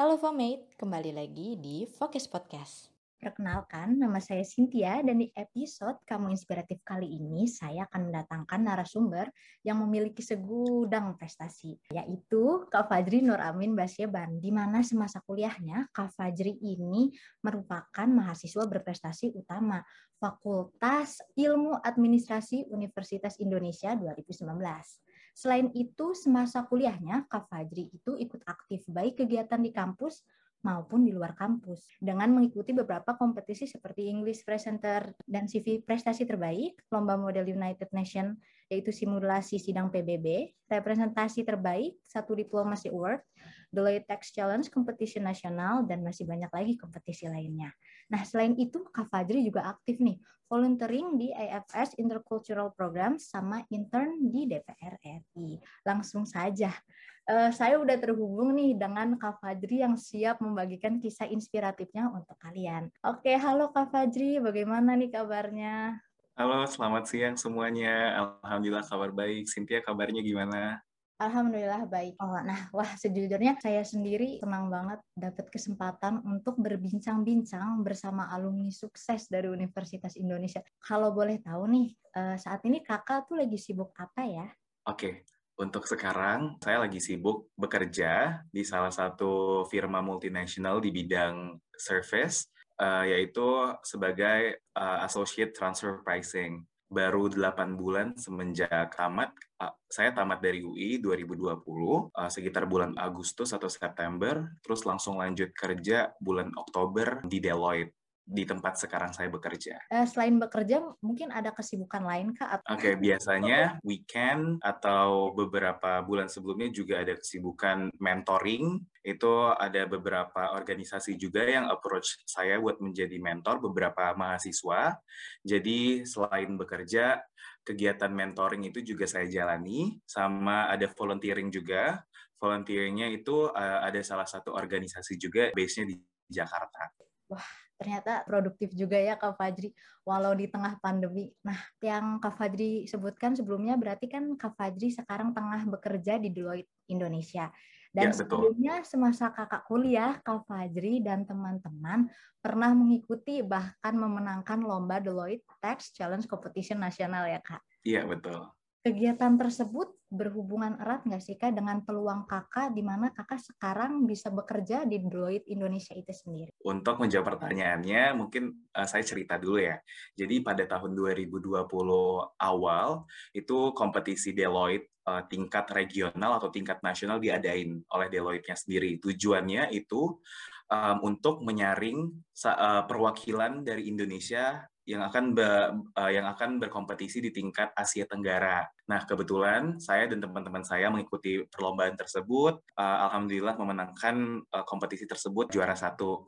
Halo Fomate, kembali lagi di Focus Podcast. Perkenalkan, nama saya Cynthia dan di episode Kamu Inspiratif kali ini saya akan mendatangkan narasumber yang memiliki segudang prestasi, yaitu Kak Fajri Nur Amin Basyeban, di mana semasa kuliahnya Kak Fajri ini merupakan mahasiswa berprestasi utama Fakultas Ilmu Administrasi Universitas Indonesia 2019. Selain itu, semasa kuliahnya, Kak Fajri itu ikut aktif baik kegiatan di kampus maupun di luar kampus dengan mengikuti beberapa kompetisi seperti English Presenter dan CV prestasi terbaik, lomba model United Nation yaitu simulasi sidang PBB, representasi terbaik, satu diplomasi award, Deloitte Tax Challenge kompetisi nasional dan masih banyak lagi kompetisi lainnya. Nah, selain itu Kak Fajri juga aktif nih volunteering di AFS Intercultural Program sama intern di DPR RI. Langsung saja uh, saya udah terhubung nih dengan Kak Fajri yang siap membagikan kisah inspiratifnya untuk kalian. Oke, halo Kak Fajri, bagaimana nih kabarnya? Halo, selamat siang semuanya. Alhamdulillah kabar baik. Cynthia kabarnya gimana? Alhamdulillah baik. Oh, nah, wah sejujurnya saya sendiri senang banget dapat kesempatan untuk berbincang-bincang bersama alumni sukses dari Universitas Indonesia. Kalau boleh tahu nih, eh, saat ini kakak tuh lagi sibuk apa ya? Oke, untuk sekarang, saya lagi sibuk bekerja di salah satu firma multinasional di bidang service, uh, yaitu sebagai uh, Associate Transfer Pricing. Baru 8 bulan semenjak tamat, uh, saya tamat dari UI 2020, uh, sekitar bulan Agustus atau September, terus langsung lanjut kerja bulan Oktober di Deloitte di tempat sekarang saya bekerja. Uh, selain bekerja, mungkin ada kesibukan lain kak? Oke, okay, biasanya weekend atau beberapa bulan sebelumnya juga ada kesibukan mentoring. Itu ada beberapa organisasi juga yang approach saya buat menjadi mentor beberapa mahasiswa. Jadi selain bekerja, kegiatan mentoring itu juga saya jalani, sama ada volunteering juga. Volunteeringnya itu uh, ada salah satu organisasi juga, base-nya di Jakarta. Wah, ternyata produktif juga ya Kak Fajri walau di tengah pandemi. Nah, yang Kak Fajri sebutkan sebelumnya berarti kan Kak Fajri sekarang tengah bekerja di Deloitte Indonesia. Dan ya, sebelumnya semasa kakak kuliah, Kak Fajri dan teman-teman pernah mengikuti bahkan memenangkan lomba Deloitte Tax Challenge Competition Nasional ya Kak? Iya, betul. Kegiatan tersebut berhubungan erat nggak sih Kak dengan peluang kakak di mana kakak sekarang bisa bekerja di Deloitte Indonesia itu sendiri? Untuk menjawab pertanyaannya, mungkin uh, saya cerita dulu ya. Jadi pada tahun 2020 awal, itu kompetisi Deloitte uh, tingkat regional atau tingkat nasional diadain oleh Deloitte-nya sendiri. Tujuannya itu um, untuk menyaring perwakilan dari Indonesia yang akan be, uh, yang akan berkompetisi di tingkat Asia Tenggara. Nah, kebetulan saya dan teman-teman saya mengikuti perlombaan tersebut. Uh, Alhamdulillah memenangkan uh, kompetisi tersebut juara satu.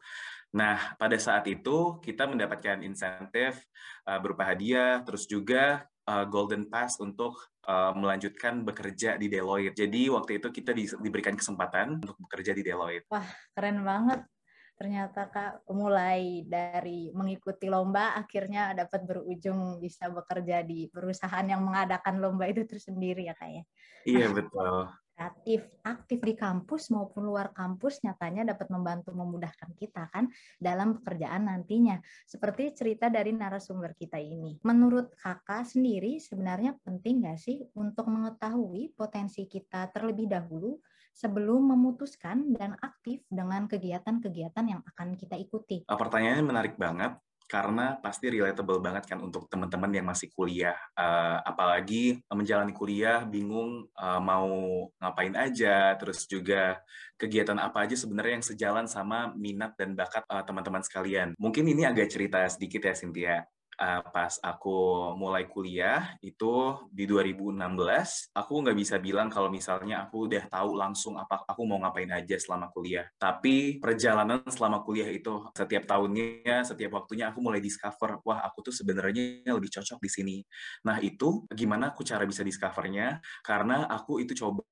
Nah, pada saat itu kita mendapatkan insentif uh, berupa hadiah, terus juga uh, golden pass untuk uh, melanjutkan bekerja di Deloitte. Jadi waktu itu kita di, diberikan kesempatan untuk bekerja di Deloitte. Wah, keren banget ternyata Kak mulai dari mengikuti lomba akhirnya dapat berujung bisa bekerja di perusahaan yang mengadakan lomba itu tersendiri ya Kak ya. Iya nah, betul. Aktif aktif di kampus maupun luar kampus nyatanya dapat membantu memudahkan kita kan dalam pekerjaan nantinya. Seperti cerita dari narasumber kita ini. Menurut Kakak sendiri sebenarnya penting nggak sih untuk mengetahui potensi kita terlebih dahulu sebelum memutuskan dan aktif dengan kegiatan-kegiatan yang akan kita ikuti? Uh, pertanyaannya menarik banget karena pasti relatable banget kan untuk teman-teman yang masih kuliah. Uh, apalagi menjalani kuliah bingung uh, mau ngapain aja, terus juga kegiatan apa aja sebenarnya yang sejalan sama minat dan bakat uh, teman-teman sekalian. Mungkin ini agak cerita sedikit ya Cynthia uh, pas aku mulai kuliah itu di 2016 aku nggak bisa bilang kalau misalnya aku udah tahu langsung apa aku mau ngapain aja selama kuliah. Tapi perjalanan selama kuliah itu setiap tahunnya setiap waktunya aku mulai discover wah aku tuh sebenarnya lebih cocok di sini. Nah itu gimana aku cara bisa discovernya? Karena aku itu coba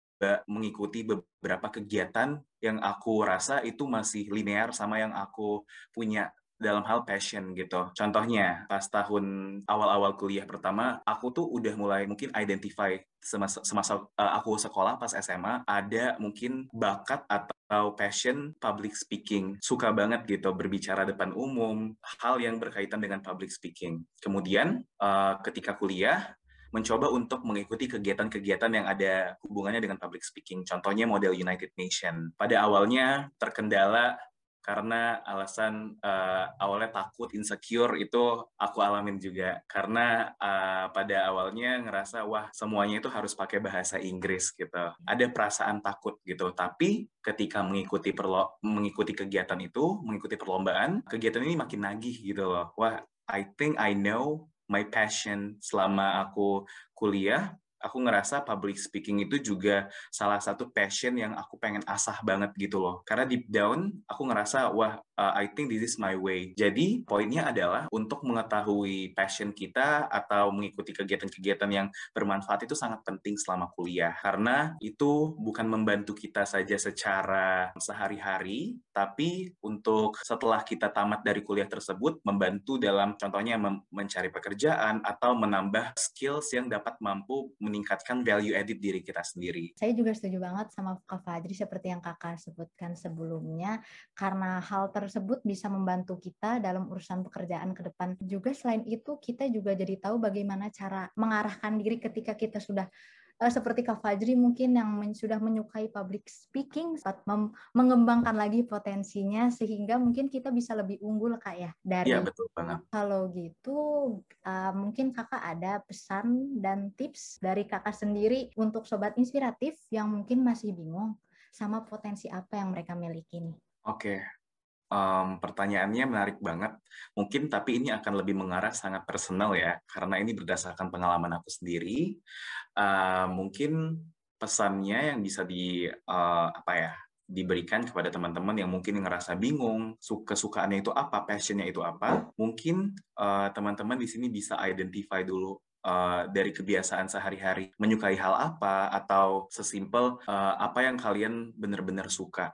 mengikuti beberapa kegiatan yang aku rasa itu masih linear sama yang aku punya dalam hal passion gitu. Contohnya, pas tahun awal-awal kuliah pertama, aku tuh udah mulai mungkin identify semasa, semasa uh, aku sekolah pas SMA, ada mungkin bakat atau passion public speaking. Suka banget gitu berbicara depan umum, hal yang berkaitan dengan public speaking. Kemudian, uh, ketika kuliah, mencoba untuk mengikuti kegiatan-kegiatan yang ada hubungannya dengan public speaking. Contohnya model United Nation. Pada awalnya terkendala karena alasan uh, awalnya takut insecure itu aku alamin juga. Karena uh, pada awalnya ngerasa wah semuanya itu harus pakai bahasa Inggris gitu. Ada perasaan takut gitu. Tapi ketika mengikuti perlo mengikuti kegiatan itu mengikuti perlombaan kegiatan ini makin nagih gitu loh. Wah I think I know my passion selama aku kuliah aku ngerasa public speaking itu juga salah satu passion yang aku pengen asah banget gitu loh. Karena deep down aku ngerasa wah uh, I think this is my way. Jadi poinnya adalah untuk mengetahui passion kita atau mengikuti kegiatan-kegiatan yang bermanfaat itu sangat penting selama kuliah karena itu bukan membantu kita saja secara sehari-hari, tapi untuk setelah kita tamat dari kuliah tersebut membantu dalam contohnya mencari pekerjaan atau menambah skills yang dapat mampu meningkatkan value edit diri kita sendiri. Saya juga setuju banget sama Kak Fajri seperti yang kakak sebutkan sebelumnya, karena hal tersebut bisa membantu kita dalam urusan pekerjaan ke depan. Juga selain itu kita juga jadi tahu bagaimana cara mengarahkan diri ketika kita sudah uh, seperti Kak Fajri mungkin yang men sudah menyukai public speaking saat mengembangkan lagi potensinya sehingga mungkin kita bisa lebih unggul Kak ya dari Iya betul banget. Kalau gitu uh, mungkin Kakak ada pesan dan tips dari Kakak sendiri untuk sobat inspiratif yang mungkin masih bingung sama potensi apa yang mereka miliki nih. Oke, Um, pertanyaannya menarik banget. Mungkin tapi ini akan lebih mengarah sangat personal ya, karena ini berdasarkan pengalaman aku sendiri. Uh, mungkin pesannya yang bisa di uh, apa ya diberikan kepada teman-teman yang mungkin ngerasa bingung, kesukaannya itu apa, passionnya itu apa. Mungkin uh, teman-teman di sini bisa identify dulu uh, dari kebiasaan sehari-hari menyukai hal apa atau sesimpel uh, apa yang kalian benar-benar suka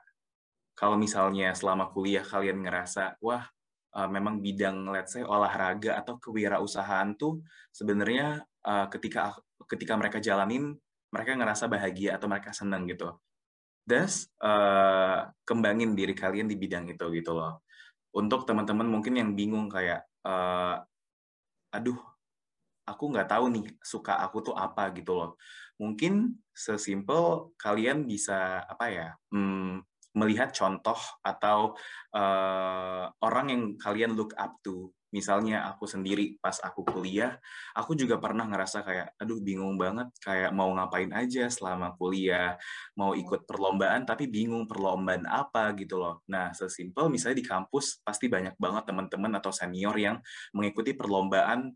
kalau misalnya selama kuliah kalian ngerasa wah uh, memang bidang let's say olahraga atau kewirausahaan tuh sebenarnya uh, ketika ketika mereka jalanin mereka ngerasa bahagia atau mereka senang gitu. Thus uh, kembangin diri kalian di bidang itu gitu loh. Untuk teman-teman mungkin yang bingung kayak uh, aduh aku nggak tahu nih suka aku tuh apa gitu loh. Mungkin sesimpel kalian bisa apa ya? Hmm, melihat contoh atau uh, orang yang kalian look up to. Misalnya aku sendiri pas aku kuliah, aku juga pernah ngerasa kayak, aduh bingung banget, kayak mau ngapain aja selama kuliah, mau ikut perlombaan tapi bingung perlombaan apa gitu loh. Nah, sesimpel misalnya di kampus pasti banyak banget teman-teman atau senior yang mengikuti perlombaan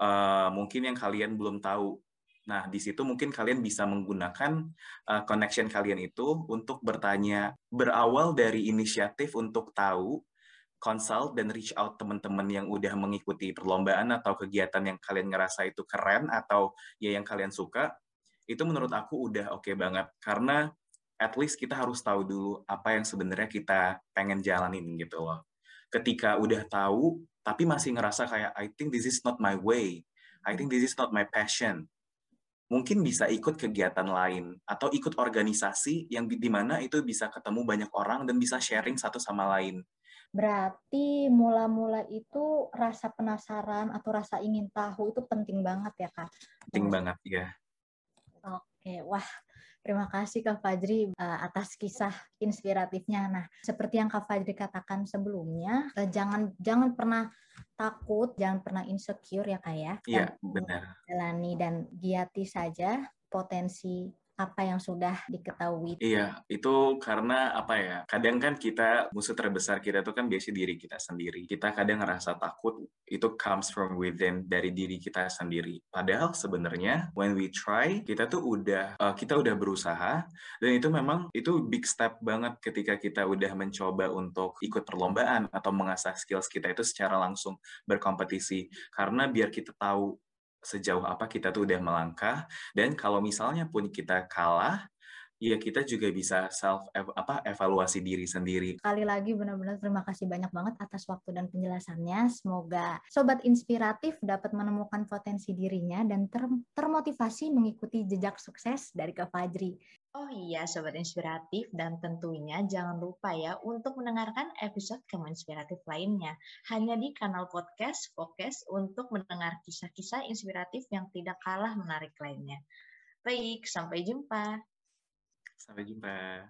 uh, mungkin yang kalian belum tahu Nah, di situ mungkin kalian bisa menggunakan uh, connection kalian itu untuk bertanya, berawal dari inisiatif untuk tahu, consult dan reach out teman-teman yang udah mengikuti perlombaan atau kegiatan yang kalian ngerasa itu keren atau ya yang kalian suka, itu menurut aku udah oke okay banget. Karena at least kita harus tahu dulu apa yang sebenarnya kita pengen jalanin gitu loh. Ketika udah tahu, tapi masih ngerasa kayak, I think this is not my way. I think this is not my passion mungkin bisa ikut kegiatan lain atau ikut organisasi yang di mana itu bisa ketemu banyak orang dan bisa sharing satu sama lain. Berarti mula-mula itu rasa penasaran atau rasa ingin tahu itu penting banget ya kak? Penting banget ya. Oke, wah terima kasih Kak Fajri uh, atas kisah inspiratifnya. Nah, seperti yang Kak Fajri katakan sebelumnya, uh, jangan jangan pernah takut, jangan pernah insecure ya kak ya. Iya, benar. Jalani dan giati saja potensi apa yang sudah diketahui. Iya, itu karena apa ya? Kadang kan kita musuh terbesar kita itu kan biasa diri kita sendiri. Kita kadang ngerasa takut itu comes from within dari diri kita sendiri. Padahal sebenarnya when we try kita tuh udah uh, kita udah berusaha dan itu memang itu big step banget ketika kita udah mencoba untuk ikut perlombaan atau mengasah skills kita itu secara langsung berkompetisi. Karena biar kita tahu sejauh apa kita tuh udah melangkah dan kalau misalnya pun kita kalah ya kita juga bisa self apa evaluasi diri sendiri. Kali lagi benar-benar terima kasih banyak banget atas waktu dan penjelasannya. Semoga sobat inspiratif dapat menemukan potensi dirinya dan ter termotivasi mengikuti jejak sukses dari Kak Fajri. Oh iya, Sobat Inspiratif, dan tentunya jangan lupa ya untuk mendengarkan episode Kamu Inspiratif lainnya. Hanya di kanal podcast Focus untuk mendengar kisah-kisah inspiratif yang tidak kalah menarik lainnya. Baik, sampai jumpa. Sampai jumpa.